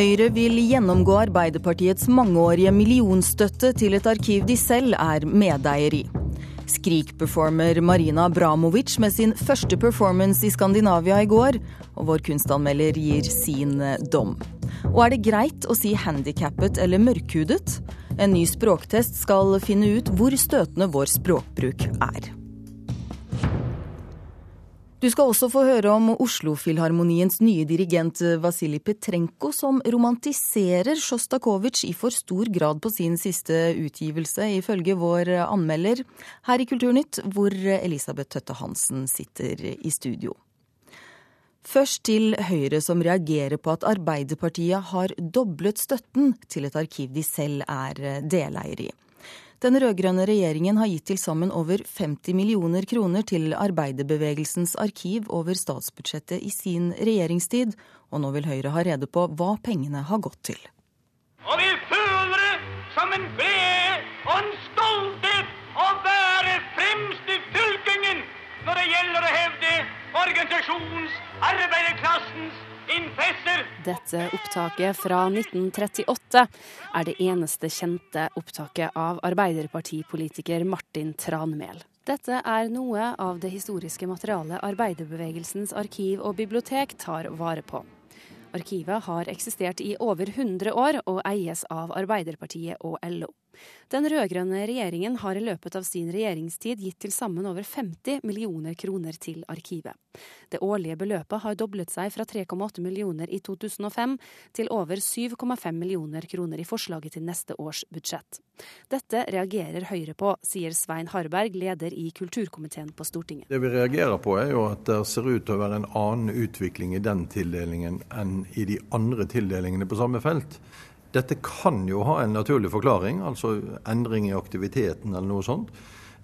Høyre vil gjennomgå Arbeiderpartiets mangeårige millionstøtte til et arkiv de selv er medeier i. Skrik-performer Marina Abramovic med sin første performance i Skandinavia i går, og vår kunstanmelder gir sin dom. Og er det greit å si handikappet eller mørkhudet? En ny språktest skal finne ut hvor støtende vår språkbruk er. Du skal også få høre om Oslofilharmoniens nye dirigent Vasilij Petrenko, som romantiserer Sjostakovitsj i for stor grad på sin siste utgivelse, ifølge vår anmelder her i Kulturnytt, hvor Elisabeth Tøtte Hansen sitter i studio. Først til Høyre, som reagerer på at Arbeiderpartiet har doblet støtten til et arkiv de selv er deleier i. Den rød-grønne regjeringen har gitt til sammen over 50 millioner kroner til arbeiderbevegelsens arkiv over statsbudsjettet i sin regjeringstid, og nå vil Høyre ha rede på hva pengene har gått til. Og vi føler det som en glede og en stolthet å være fremst i fylkingen når det gjelder å hevde organisasjons, arbeiderklassens. Dette opptaket fra 1938 er det eneste kjente opptaket av arbeiderpartipolitiker Martin Tranmæl. Dette er noe av det historiske materialet arbeiderbevegelsens arkiv og bibliotek tar vare på. Arkivet har eksistert i over 100 år og eies av Arbeiderpartiet og LO. Den rød-grønne regjeringen har i løpet av sin regjeringstid gitt til sammen over 50 millioner kroner til arkivet. Det årlige beløpet har doblet seg fra 3,8 millioner i 2005 til over 7,5 millioner kroner i forslaget til neste års budsjett. Dette reagerer Høyre på, sier Svein Harberg, leder i kulturkomiteen på Stortinget. Det vi reagerer på er jo at det ser ut til å være en annen utvikling i den tildelingen enn i de andre tildelingene på samme felt. Dette kan jo ha en naturlig forklaring, altså endring i aktiviteten eller noe sånt.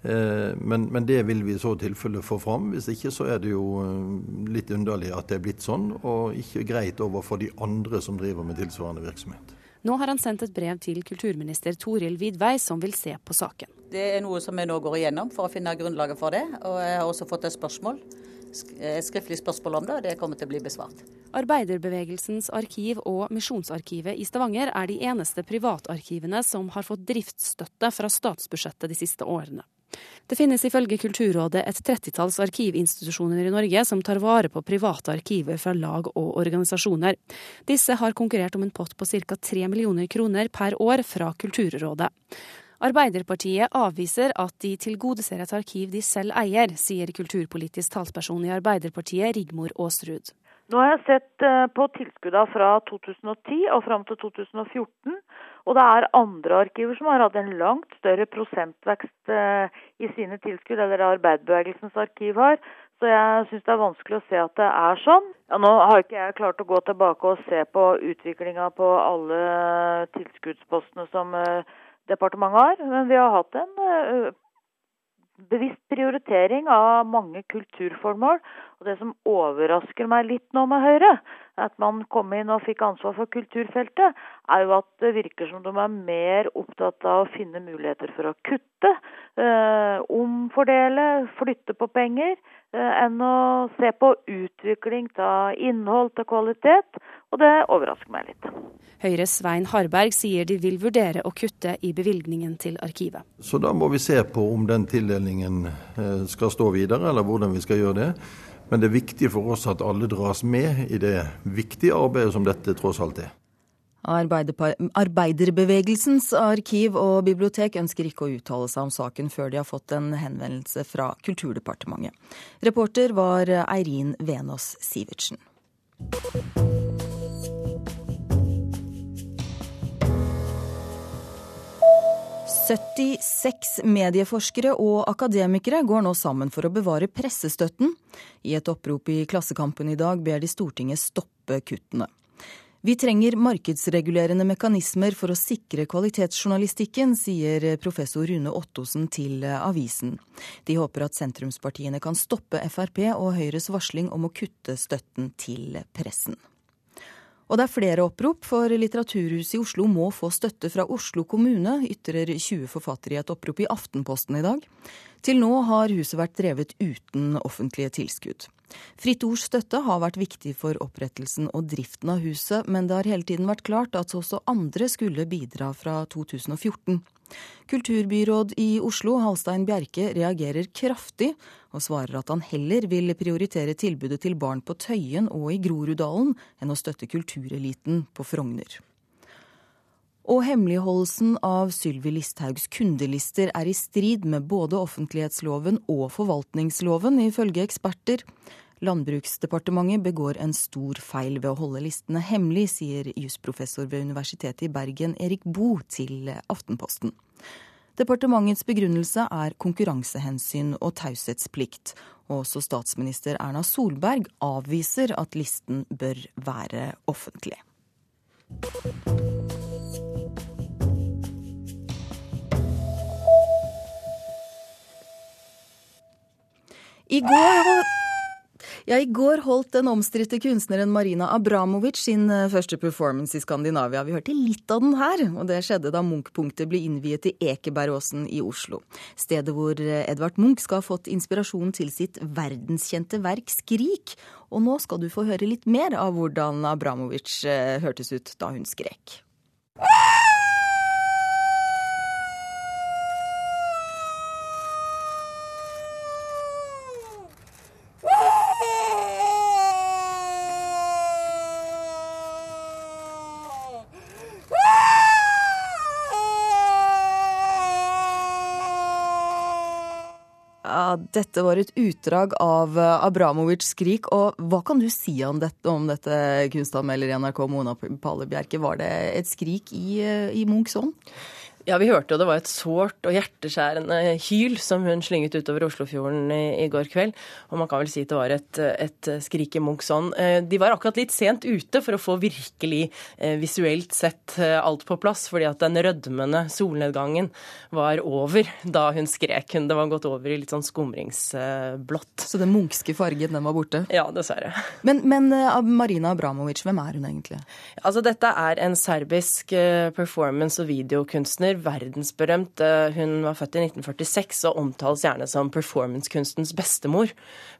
Eh, men, men, det vil vi i så tilfelle få fram. Hvis ikke så er det jo eh, litt underlig at det er blitt sånn, og ikke greit overfor de andre som driver med tilsvarende virksomhet. Nå har han sendt et brev til kulturminister Toril Vidvei, som vil se på saken. Det er noe som vi nå går igjennom for å finne grunnlaget for det. Og jeg har også fått et spørsmål skriftlig spørsmål om det, og det kommer til å bli besvart. Arbeiderbevegelsens arkiv og Misjonsarkivet i Stavanger er de eneste privatarkivene som har fått driftsstøtte fra statsbudsjettet de siste årene. Det finnes ifølge Kulturrådet et trettitalls arkivinstitusjoner i Norge som tar vare på private arkiver fra lag og organisasjoner. Disse har konkurrert om en pott på ca. 3 millioner kroner per år fra Kulturrådet. Arbeiderpartiet avviser at de tilgodeser et arkiv de selv eier, sier kulturpolitisk talsperson i Arbeiderpartiet Rigmor Aasrud. Nå har jeg sett eh, på tilskuddene fra 2010 og fram til 2014. Og det er andre arkiver som har hatt en langt større prosentvekst eh, i sine tilskudd, eller arbeiderbevegelsens arkiv har. Så jeg syns det er vanskelig å se at det er sånn. Ja, nå har ikke jeg klart å gå tilbake og se på utviklinga på alle tilskuddspostene som uh, departementet har. Men vi har hatt en eh, bevisst prioritering av mange kulturformål. Og det som overrasker meg litt nå med Høyre, at man kom inn og fikk ansvar for kulturfeltet, er jo at det virker som de er mer opptatt av å finne muligheter for å kutte, eh, omfordele, flytte på penger, enn å se på utvikling av innhold til kvalitet. Og det overrasker meg litt. Høyres Svein Harberg sier de vil vurdere å kutte i bevilgningen til arkivet. Så da må vi se på om den tildelingen eh, skal stå videre, eller hvordan vi skal gjøre det. Men det er viktig for oss at alle dras med i det viktige arbeidet som dette tross alt er. Arbeiderbevegelsens arkiv og bibliotek ønsker ikke å uttale seg om saken før de har fått en henvendelse fra Kulturdepartementet. Reporter var Eirin Venås Sivertsen. 76 medieforskere og akademikere går nå sammen for å bevare pressestøtten. I et opprop i Klassekampen i dag ber de Stortinget stoppe kuttene. Vi trenger markedsregulerende mekanismer for å sikre kvalitetsjournalistikken, sier professor Rune Ottosen til avisen. De håper at sentrumspartiene kan stoppe Frp og Høyres varsling om å kutte støtten til pressen. Og det er flere opprop, for Litteraturhuset i Oslo må få støtte fra Oslo kommune, ytrer 20 forfattere i et opprop i Aftenposten i dag. Til nå har huset vært drevet uten offentlige tilskudd. Fritt Ords støtte har vært viktig for opprettelsen og driften av huset, men det har hele tiden vært klart at også andre skulle bidra fra 2014. Kulturbyråd i Oslo, Halstein Bjerke, reagerer kraftig og svarer at han heller vil prioritere tilbudet til barn på Tøyen og i Groruddalen enn å støtte kultureliten på Frogner. Og hemmeligholdelsen av Sylvi Listhaugs kundelister er i strid med både offentlighetsloven og forvaltningsloven, ifølge eksperter. Landbruksdepartementet begår en stor feil ved å holde listene hemmelig, sier jusprofessor ved Universitetet i Bergen Erik Boe til Aftenposten. Departementets begrunnelse er konkurransehensyn og taushetsplikt. Også statsminister Erna Solberg avviser at listen bør være offentlig. I går, ja, I går holdt den omstridte kunstneren Marina Abramovic sin eh, første performance i Skandinavia. Vi hørte litt av den her, og det skjedde da Munch-punktet ble innviet i Ekebergåsen i Oslo. Stedet hvor eh, Edvard Munch skal ha fått inspirasjon til sitt verdenskjente verk 'Skrik'. Og nå skal du få høre litt mer av hvordan Abramovic eh, hørtes ut da hun skrek. Dette var et utdrag av eh, Abramovics skrik. Og hva kan du si om dette, om dette kunstanmelder i NRK, Mona Palle Bjerke? Var det et skrik i, eh, i Munchs ånd? Ja, vi hørte jo det var et sårt og hjerteskjærende hyl som hun slynget utover Oslofjorden i, i, går kveld. Og man kan vel si at det var et, et skrik i Munchs ånd. Eh, de var akkurat litt sent ute for å få virkelig eh, visuelt sett eh, alt på plass, fordi at den rødmende solnedgangen var over da hun skrek. Det var gått over i litt sånn skumringsblått. Så den munkske fargen, den var borte? Ja, dessverre. Men, men Marina Abramovic, hvem er hun egentlig? Altså, dette er en serbisk performance- og videokunstner verdensberømt. Eh, hun var født i 1946 og omtales gjerne som performancekunstens bestemor.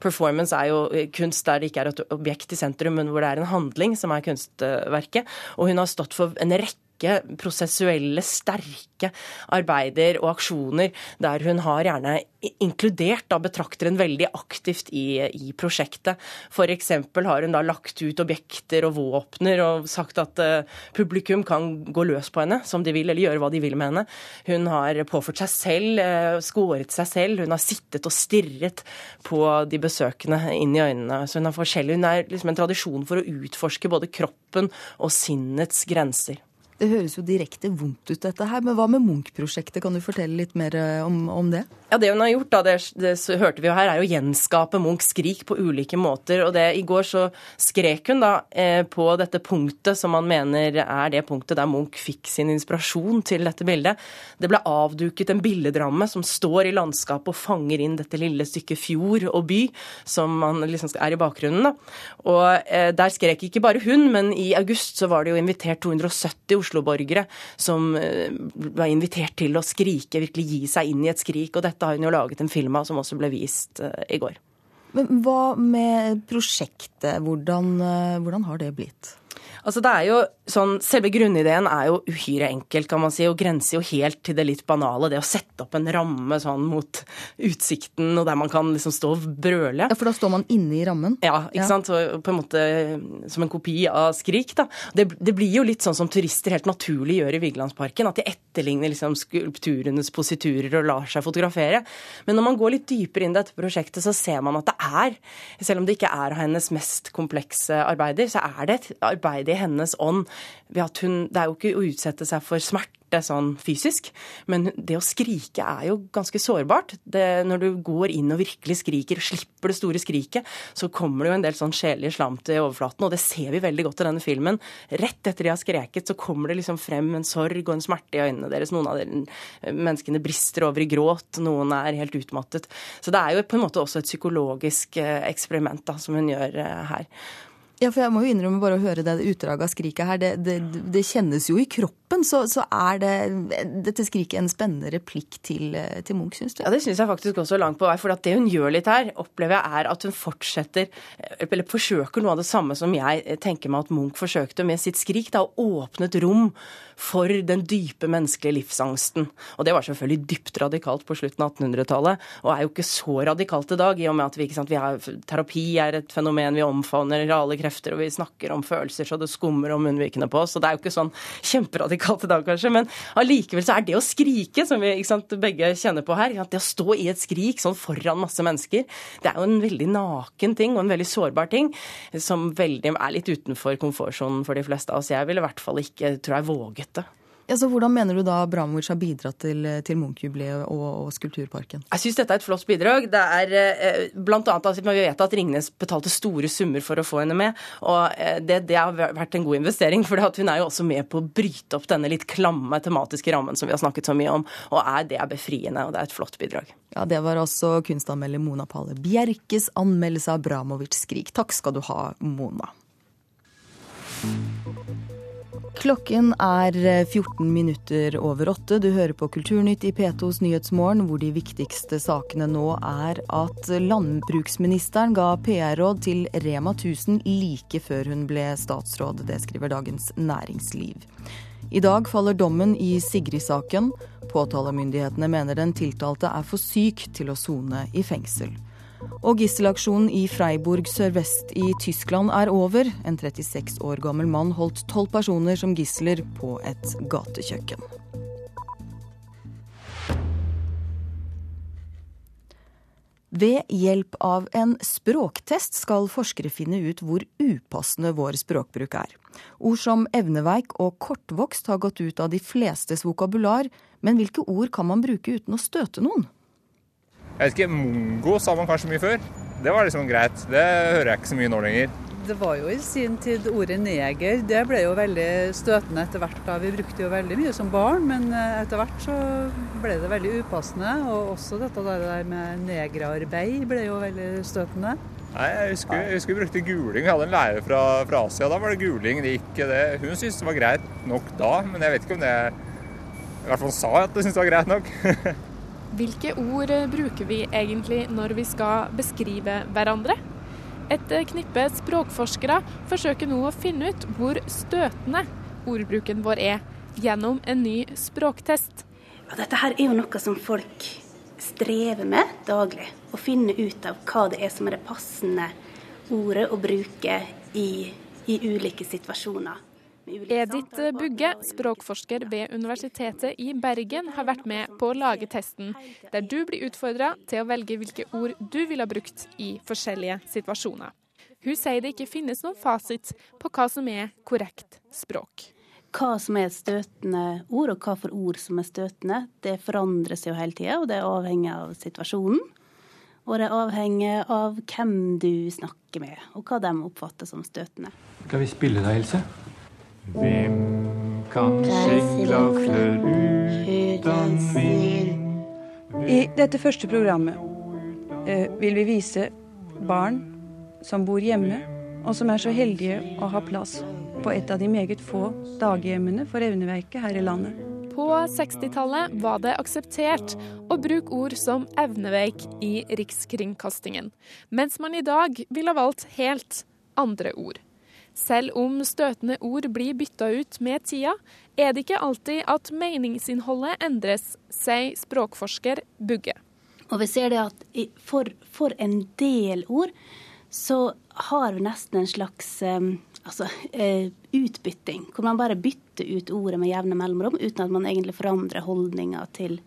Performance er jo kunst der det ikke er et objekt i sentrum, men hvor det er en handling som er kunstverket. Og hun har stått for en rekke sterke, prosessuelle, sterke arbeider og aksjoner der hun har gjerne inkludert da betrakteren veldig aktivt i, i prosjektet. F.eks. har hun da lagt ut objekter og våpner og sagt at uh, publikum kan gå løs på henne som de vil, eller gjøre hva de vil med henne. Hun har påført seg selv, uh, skåret seg selv. Hun har sittet og stirret på de besøkende inn i øynene. Så hun, hun er liksom en tradisjon for å utforske både kroppen og sinnets grenser. Det høres jo direkte vondt ut, dette her. Men hva med Munch-prosjektet? Kan du fortelle litt mer eh, om, om, det? Ja, Det hun har gjort, da, det, det hørte vi jo her, er å gjenskape Munchs skrik på ulike måter. Og det, I går så skrek hun da eh, på dette punktet som man mener er det punktet der Munch fikk sin inspirasjon til dette bildet. Det ble avduket en billedramme som står i landskapet og fanger inn dette lille stykket fjord og by som man liksom er i bakgrunnen. da. Og eh, Der skrek ikke bare hun, men i august så var det jo invitert 270 Oslo-borgere som eh, var invitert til å skrike, virkelig gi seg inn i et skrik. Og dette har hun jo laget en film av som også ble vist eh, i går. Men hva med prosjektet? Hvordan, eh, hvordan har det blitt? Altså det er jo sånn, Selve grunnideen er jo uhyre enkelt, kan man si, og grenser jo helt til det litt banale. Det å sette opp en ramme sånn mot utsikten, og der man kan liksom stå og brøle. Ja, For da står man inne i rammen? Ja, ikke ja. sant. Så på en måte som en kopi av Skrik. da. Det, det, blir jo litt sånn som turister helt naturlig gjør i Vigelandsparken. At de etterligner liksom skulpturenes positurer og lar seg fotografere. Men når man går litt dypere inn i dette prosjektet, så ser man at det er, selv om det ikke er hennes mest komplekse arbeider, så er det et arbeid i hennes ånd ved at hun Det er jo ikke å utsette seg for smerte sånn fysisk, men det å skrike er jo ganske sårbart. Det, når du går inn og virkelig skriker, slipper det store skriket, så kommer det jo en del sånn sjelelig slam til overflaten, og det ser vi veldig godt i denne filmen. Rett etter de har skreket, så kommer det liksom frem en sorg og en smerte i øynene deres. Noen av menneskene brister over i gråt, noen er helt utmattet. Så det er jo på en måte også et psykologisk eh, eksperiment da, som hun gjør eh, her. Ja, for jeg må jo innrømme bare å høre det utdraget av skriket her. Det, det, det kjennes jo i kroppen. Så, så, er det dette skriket en spennende replikk til, til Munch, syns du? Ja, det syns jeg faktisk også langt på vei. For det hun gjør litt her, opplever jeg er at hun fortsetter, eller forsøker noe av det samme som jeg tenker meg at Munch forsøkte med sitt skrik. Da, å åpne et rom for den dype menneskelige livsangsten. Og det var selvfølgelig dypt radikalt på slutten av 1800-tallet, og er jo ikke så radikalt i dag, i og med at vi, sant, vi har, terapi er et fenomen vi omfavner alle krefter krefter, og vi snakker om følelser så det skummer om munnvikene på oss. Og det er jo ikke sånn kjemperadikalt i dag, kanskje. Men allikevel så er det å skrike, som vi sant, begge kjenner på her, det å stå i et skrik sånn foran masse mennesker, det er jo en veldig naken ting og en veldig sårbar ting som veldig er litt utenfor komfortsonen for de fleste av oss. Jeg ville i hvert fall ikke, tror jeg, våget det. Ja, så Hvordan mener du da Abramovic har bidratt til, til Munch-jubileet og, og, Skulpturparken? Jeg syns dette er et flott bidrag. Det er blant bl.a. at vi vet at Ringnes betalte store summer for å få henne med. og eh, det, det, har vært en god investering, for hun er jo også med på å bryte opp denne litt klamme tematiske rammen som vi har snakket så mye om. og er, Det er befriende, og det er et flott bidrag. Ja, Det var også kunstanmelder Mona Palle Bjerkes anmeldelse av Abramovic skrik. Takk skal du ha, Mona. Klokken er 14 eh, minutter over åtte. Du hører på Kulturnytt i P2s Nyhetsmorgen, hvor de viktigste sakene nå er at landbruksministeren ga PR-råd til Rema 1000 like før hun ble statsråd. Det skriver Dagens Næringsliv. I dag faller dommen i Sigrid-saken. Påtalemyndighetene mener den tiltalte er for syk til å sone i fengsel. Og gisselaksjonen i Freiburg sørvest i Tyskland er over. En 36 år gammel mann holdt tolv personer som gisler på et gatekjøkken. Ved hjelp av en språktest skal forskere finne ut hvor upassende vår språkbruk er. Ord som evneveik og kortvokst har gått ut av de flestes vokabular, men hvilke ord kan man bruke uten å støte noen? Jeg vet ikke, Mongo sa man kanskje mye før. Det var liksom greit. Det hører jeg ikke så mye nå lenger. Det var jo i sin tid ordet neger. Det ble jo veldig støtende etter hvert. da. Vi brukte jo veldig mye som barn, men eh, etter hvert så ble det veldig upassende. Og også dette der med negerarbeid ble jo veldig støtende. Nei, Jeg husker, jeg husker vi brukte guling. Vi hadde en lærer fra, fra Asia. Da var det guling. Det gikk det. Hun syntes det var greit nok da, men jeg vet ikke om det I hvert fall sa at hun syntes det var greit nok. Hvilke ord bruker vi egentlig når vi skal beskrive hverandre? Et knippe språkforskere forsøker nå å finne ut hvor støtende ordbruken vår er, gjennom en ny språktest. Ja, dette her er jo noe som folk strever med daglig. Å finne ut av hva det er som er det passende ordet å bruke i, i ulike situasjoner. Edith Bugge, språkforsker ved Universitetet i Bergen, har vært med på å lage testen, der du blir utfordra til å velge hvilke ord du ville ha brukt i forskjellige situasjoner. Hun sier det ikke finnes noen fasit på hva som er korrekt språk. Hva som er støtende ord, og hva for ord som er støtende, det forandres jo hele tida, og det er avhengig av situasjonen. Og det er avhengig av hvem du snakker med, og hva de oppfatter som støtende. Skal vi spille da, Else? Hvem kan seilafler uten vind? I dette første programmet eh, vil vi vise barn som bor hjemme, og som er så heldige å ha plass på et av de meget få daghjemmene for evneveike her i landet. På 60-tallet var det akseptert å bruke ord som evneveik i Rikskringkastingen, mens man i dag ville valgt helt andre ord. Selv om støtende ord blir bytta ut med tida, er det ikke alltid at meningsinnholdet endres, sier språkforsker Bugge. Og vi ser det at for, for en del ord så har vi nesten en slags altså, uh, utbytting, hvor man bare bytter ut ordet med jevne mellomrom, uten at man egentlig forandrer holdninga til,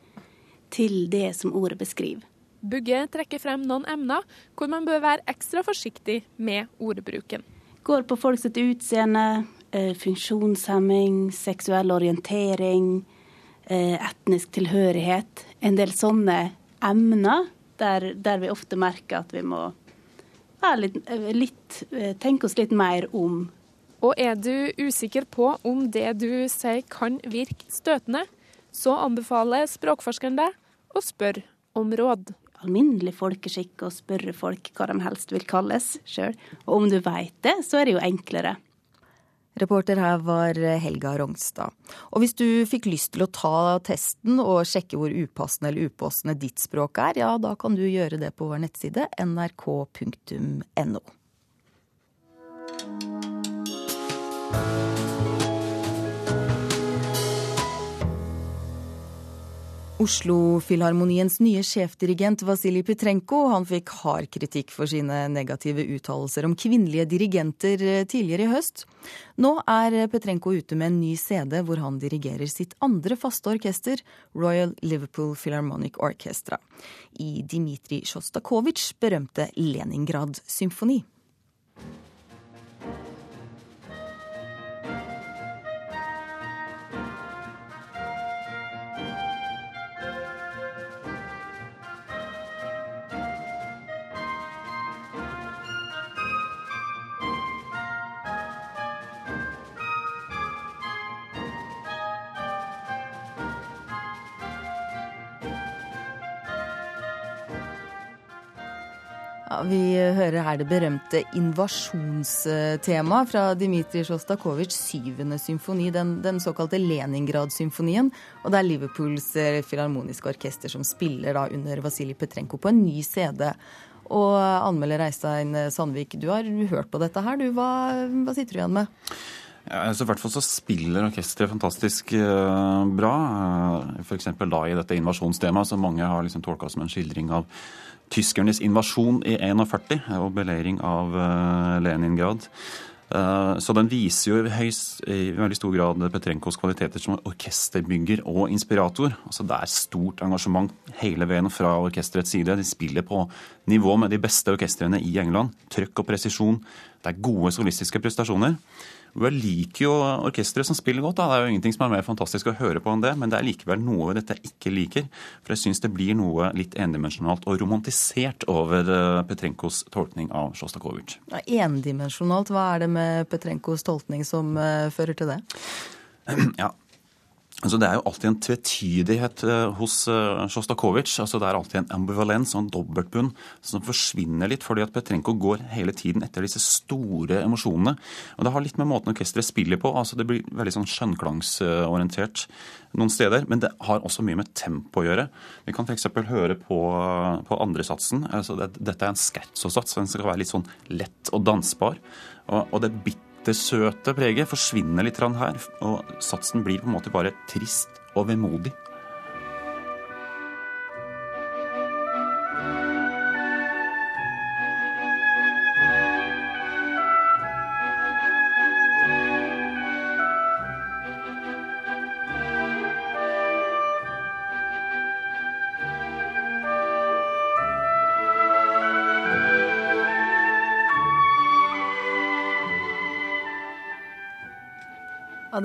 til det som ordet beskriver. Bugge trekker frem noen emner hvor man bør være ekstra forsiktig med ordbruken. Går på folks utseende, eh, funksjonshemming, seksuell orientering, eh, etnisk tilhørighet. En del sånne emner der, der vi ofte merker at vi må litt, eh, litt, tenke oss litt mer om. Og er du usikker på om det du sier kan virke støtende, så anbefaler språkforskeren deg å spørre om råd. Alminnelig folkeskikk å spørre folk hva de helst vil kalles sjøl. Og om du veit det, så er det jo enklere. Reporter her var Helga Rognstad. Og hvis du fikk lyst til å ta testen og sjekke hvor upassende eller upassende ditt språk er, ja, da kan du gjøre det på vår nettside nrk.no. Oslo-filharmoniens nye sjefdirigent Vasilij Petrenko han fikk hard kritikk for sine negative uttalelser om kvinnelige dirigenter eh, tidligere i høst. Nå er Petrenko ute med en ny CD hvor han dirigerer sitt andre faste orkester, Royal Liverpool Philharmonic Orchestra, i Dmitrij Sjostakovitsjs berømte Leningrad-symfoni. Ja, vi hører her det berømte invasjonstemaet fra Dmitrij Sjostakovitsjs syvende symfoni, den, den såkalte Leningrad-symfonien. Og det er Liverpools eh, filharmoniske orkester som spiller da under Vasilij Petrenko på en ny CD. Og anmelder Reistein Sandvik, du har hørt på dette her. Du, hva, hva sitter du igjen med? Ja, altså, I hvert fall så spiller orkesteret fantastisk uh, bra. Uh, F.eks. da i dette invasjonstemaet, som mange har liksom tolka som en skildring av tyskernes invasjon i 41 og beleiring av uh, Leningrad. Så den viser jo høyst, i veldig stor grad Petrenkos kvaliteter som orkesterbygger og inspirator. Altså Det er stort engasjement hele veien fra orkesterets side. De spiller på nivå med de beste orkestrene i England. Trøkk og presisjon. Det er gode solistiske prestasjoner. Jeg liker jo orkestre som spiller godt. Da. Det er jo ingenting som er mer fantastisk å høre på enn det, men det er likevel noe dette jeg ikke liker. For jeg syns det blir noe litt endimensjonalt og romantisert over eh, Petrenkos tolkning av Sjostakovitsj. Endimensjonalt, hva er det med Petrenkos tolkning som uh, fører til det? Ja, Altså, det er jo alltid en tvetydighet eh, hos uh, Sjostakovitsj. Altså, det er alltid en ambivalens og en dobbeltbunn som forsvinner litt, fordi at Petrenko går hele tiden etter disse store emosjonene. Og Det har litt med måten orkesteret spiller på. altså Det blir veldig sånn skjønnklangsorientert noen steder. Men det har også mye med tempo å gjøre. Vi kan f.eks. høre på, på andresatsen. Altså, det, dette er en scherzo-sats. Den skal være litt sånn lett og dansbar. Og, og det bitte det søte preget forsvinner litt her, og satsen blir på en måte bare trist og vemodig.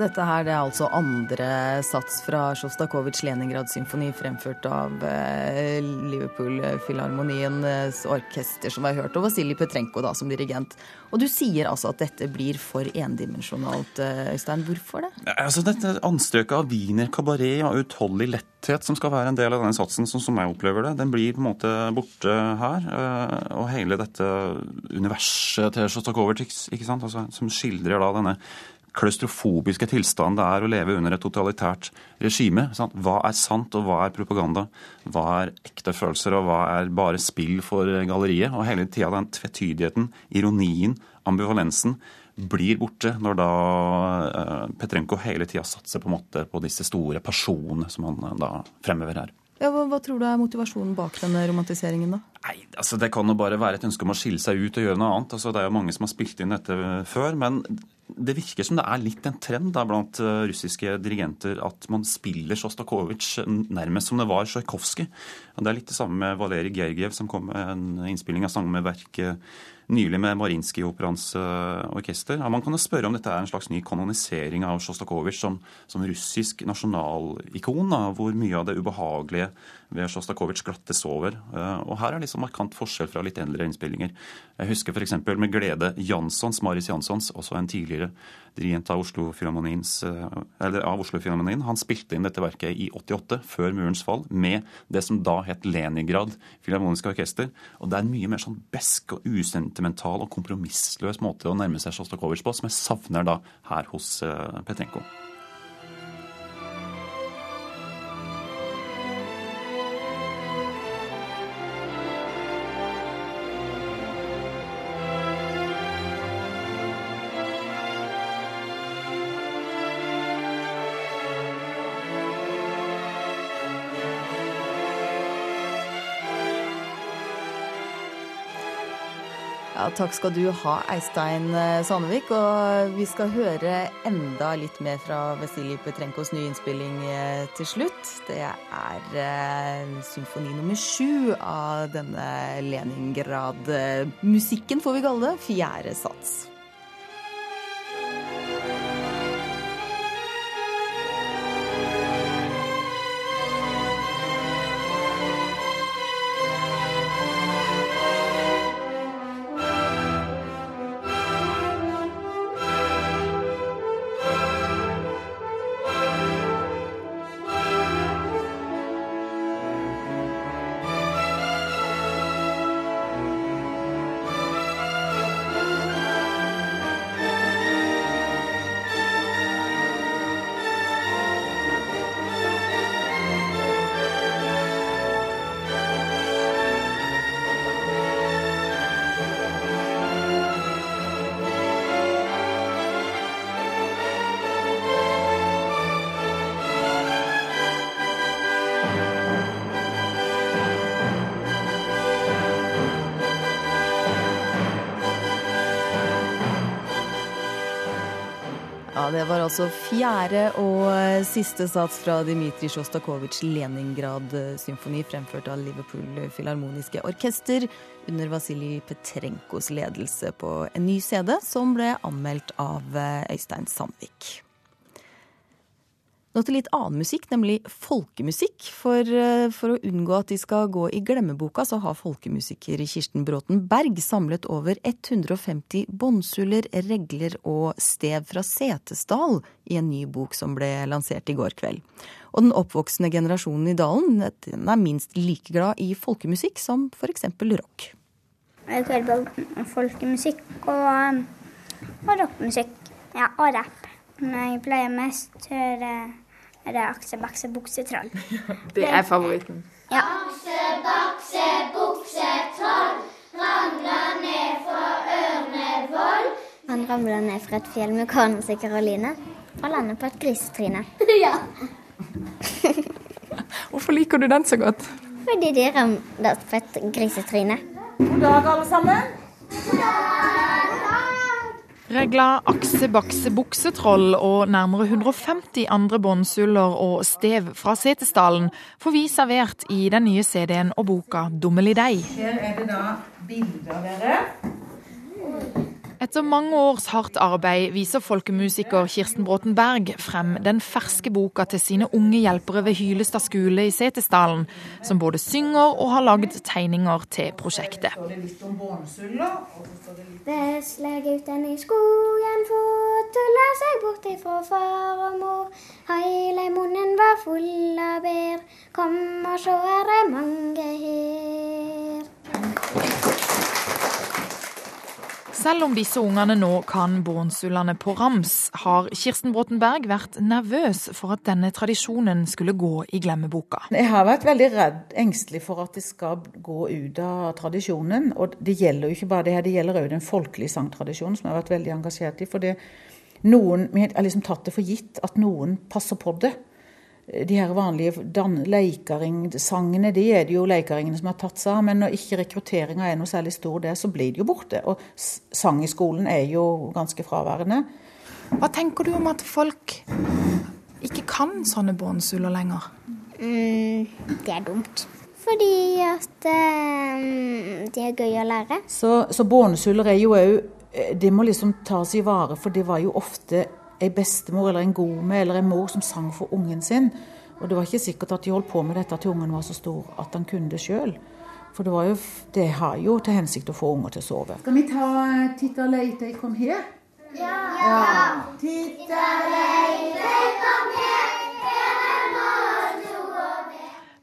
Dette her det er altså andre sats fra Sjostakovitsjs Leningrad-symfoni, fremført av eh, Liverpool-filharmoniens orkester, som vi har hørt, og Vasilij Petrenko da, som dirigent. Og du sier altså at dette blir for endimensjonalt, eh, Øystein. Hvorfor det? Ja, Altså, dette anstøket av wiener kabaret og utholdelig letthet som skal være en del av denne satsen, sånn som jeg opplever det, den blir på en måte borte her. Eh, og hele dette universet til Sjostakovitsj, ikke sant, altså, som skildrer da denne klaustrofobiske tilstanden det er å leve under et totalitært regime. Sant? Hva er sant, og hva er propaganda? Hva er ekte følelser, og hva er bare spill for galleriet? Og hele tida den tvetydigheten, ironien, ambivalensen blir borte når da uh, Petrenko hele tida satser på på disse store personene som han uh, da fremhever her. Ja, hva, hva, tror du er motivasjonen bak denne romantiseringen, da? Nei, altså Det kan jo bare være et ønske om å skille seg ut og gjøre noe annet. Altså Det er jo mange som har spilt inn dette før. Men det virker som det er litt en trend da blant uh, russiske dirigenter at man spiller Sjostakovitsj nærmest som det var Tsjajkovskij. Det er litt det samme med Valerij Gergiev, som kom med en innspilling av sangverket nylig med Marinskij-operaens uh, orkester. Man kan jo spørre om dette er en slags ny kanonisering av Sjostakovitsj som, som, russisk nasjonalikon, da, hvor mye av det ubehagelige ved Sjostakovitsj glattes over. Uh, og her er liksom markant forskjell fra litt eldre innspillinger. Jeg husker f.eks. med glede Janssons, Maris Janssons, også en tidligere dirigent av. Oslo han spilte inn dette verket i 88, før murens fall, med det som da het Leningrad Filharmoniske Orkester. Og det er mye mer sånn besk og usentimental og kompromissløs måte å nærme seg Sjostakovitsj på, som jeg savner da her hos Petrenko. Takk skal du ha, Eistein eh, Sandvik. Og vi skal høre enda litt mer fra Vasilij Petrenkos nye innspilling eh, til slutt. Det er eh, symfoni nummer sju av denne Leningrad-musikken, får vi kalle det. Fjerde sats. Det var altså fjerde og siste sats fra Dmitrij Sjostakovitsjs Leningrad-symfoni, fremført av Liverpool Filharmoniske Orkester under Vasilij Petrenkos ledelse på en ny CD, som ble anmeldt av Øystein Sandvik. Nå til litt annen musikk, nemlig folkemusikk. For, eh, for, å unngå at de skal gå i glemmeboka, så har folkemusiker Kirsten Bråten Berg samlet over 150 båndsuller, regler og stev fra Setesdal i en ny bok som ble lansert i går kveld. Og den oppvoksende generasjonen i dalen den er minst like glad i folkemusikk som f.eks. rock. Jeg hører på folkemusikk og, og rockmusikk. Ja, og rapp. Men jeg pleier mest å høre er det Akse, bakse, buksetroll. det er favoritten. Ja. Akse, bakse, buksetroll, ramler ned fra Ørnevoll. Han ramler ned fra et fjell med korn og line og lander på et grisetryne. ja. Hvorfor liker du den så godt? Fordi de ramler på et grisetryne. God dag, alle sammen. God dag. Regla aksebakse-buksetroll og nærmere 150 andre båndsuller og stev fra Setesdalen får vi servert i den nye CD-en og boka Dummelidei. Her er det da bilder dere. Etter mange års hardt arbeid viser folkemusiker Kirsten Bråten Berg frem den ferske boka til sine unge hjelpere ved Hylestad skole i Setesdalen, som både synger og har lagd tegninger til prosjektet. Veslegutten i skogen får tulla seg bort ifra far og mor. Heile munnen var full av bær, kom og sjå er det mange her. Selv om disse ungene nå kan bånsullene på rams, har Kirsten Bråtenberg vært nervøs for at denne tradisjonen skulle gå i glemmeboka. Jeg har vært veldig redd, engstelig for at det skal gå ut av tradisjonen. Og det gjelder jo ikke bare det her, det gjelder òg den folkelige sangtradisjonen, som jeg har vært veldig engasjert i. For det, noen, vi har liksom tatt det for gitt at noen passer på det de her vanlige leikaringsangene, de er det jo leikaringene som har tatt seg av. Men når ikke rekrutteringa er noe særlig stor der, så blir det jo borte. Og sang i skolen er jo ganske fraværende. Hva tenker du om at folk ikke kan sånne båndsuller lenger? Mm, det er dumt. Fordi at um, det er gøy å lære. Så, så båndsuller er jo òg eh, Det må liksom tas i vare, for det var jo ofte ei bestemor eller en gome eller en mor som sang for ungen sin. Og det var ikke sikkert at de holdt på med dette til ungen var så stor at han kunne det sjøl. For det, jo, det, har jo til hensikt å få unger til å sove. Skal vi ta titt og lete? Kom her. Ja. Titta deg, kom her, er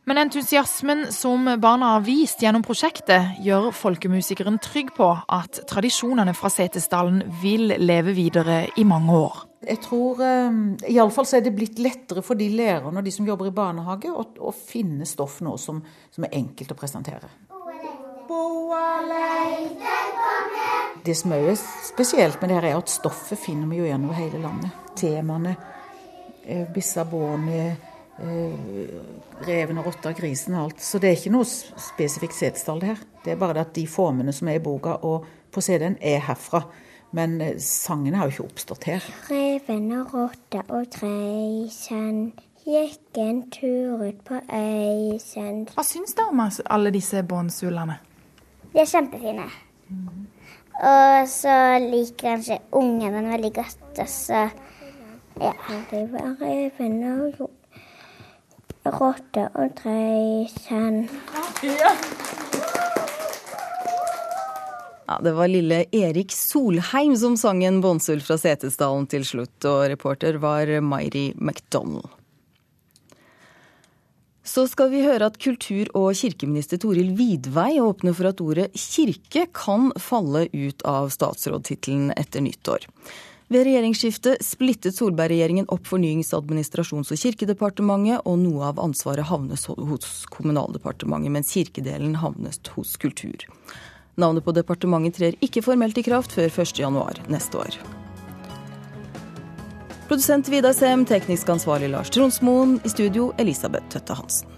Men entusiasmen som barna har vist gjennom prosjektet, gjør folkemusikeren trygg på at tradisjonene fra Setesdalen vil leve videre i mange år. Jeg tror um, Iallfall så er det blitt lettere for de lærerne og de som jobber i barnehage, å, å finne stoff nå som, som er enkelt å presentere. Det som er spesielt med det her, er at stoffet finner vi jo gjennom hele landet. Temaene. eh, Bissa, bånet, eh, reven og rotta, grisen og alt. Så det er ikke noe spesifikt Setesdal, det her. Det er bare det at de formene som er i boka og på CD-en, er herfra. Men eh, sangene har jo ikke oppstått her. Reven og rotta og dreisen gikk en tur ut på eisen. Hva syns du om alle disse båndsulene? De er kjempefine. Og så liker kanskje ungene den veldig godt, og så Ja. Det var reven og ro- rotta og dreisen. Ja, Det var lille Erik Solheim som sang en bånnsull fra Setesdalen til slutt, og reporter var Mairi McDonald. Så skal vi høre at kultur- og kirkeminister Toril Vidvei åpner for at ordet kirke kan falle ut av statsrådtittelen etter nyttår. Ved regjeringsskiftet splittet Solberg-regjeringen opp Fornyings-, administrasjons- og kirkedepartementet, og noe av ansvaret havnes hos Kommunaldepartementet, mens kirkedelen havnes hos Kultur. Navnet på departementet trer ikke formelt i kraft før 1.1 neste år. Produsent Vidar Sem, teknisk ansvarlig Lars Tronsmoen, i studio Elisabeth Tøtte Hansen.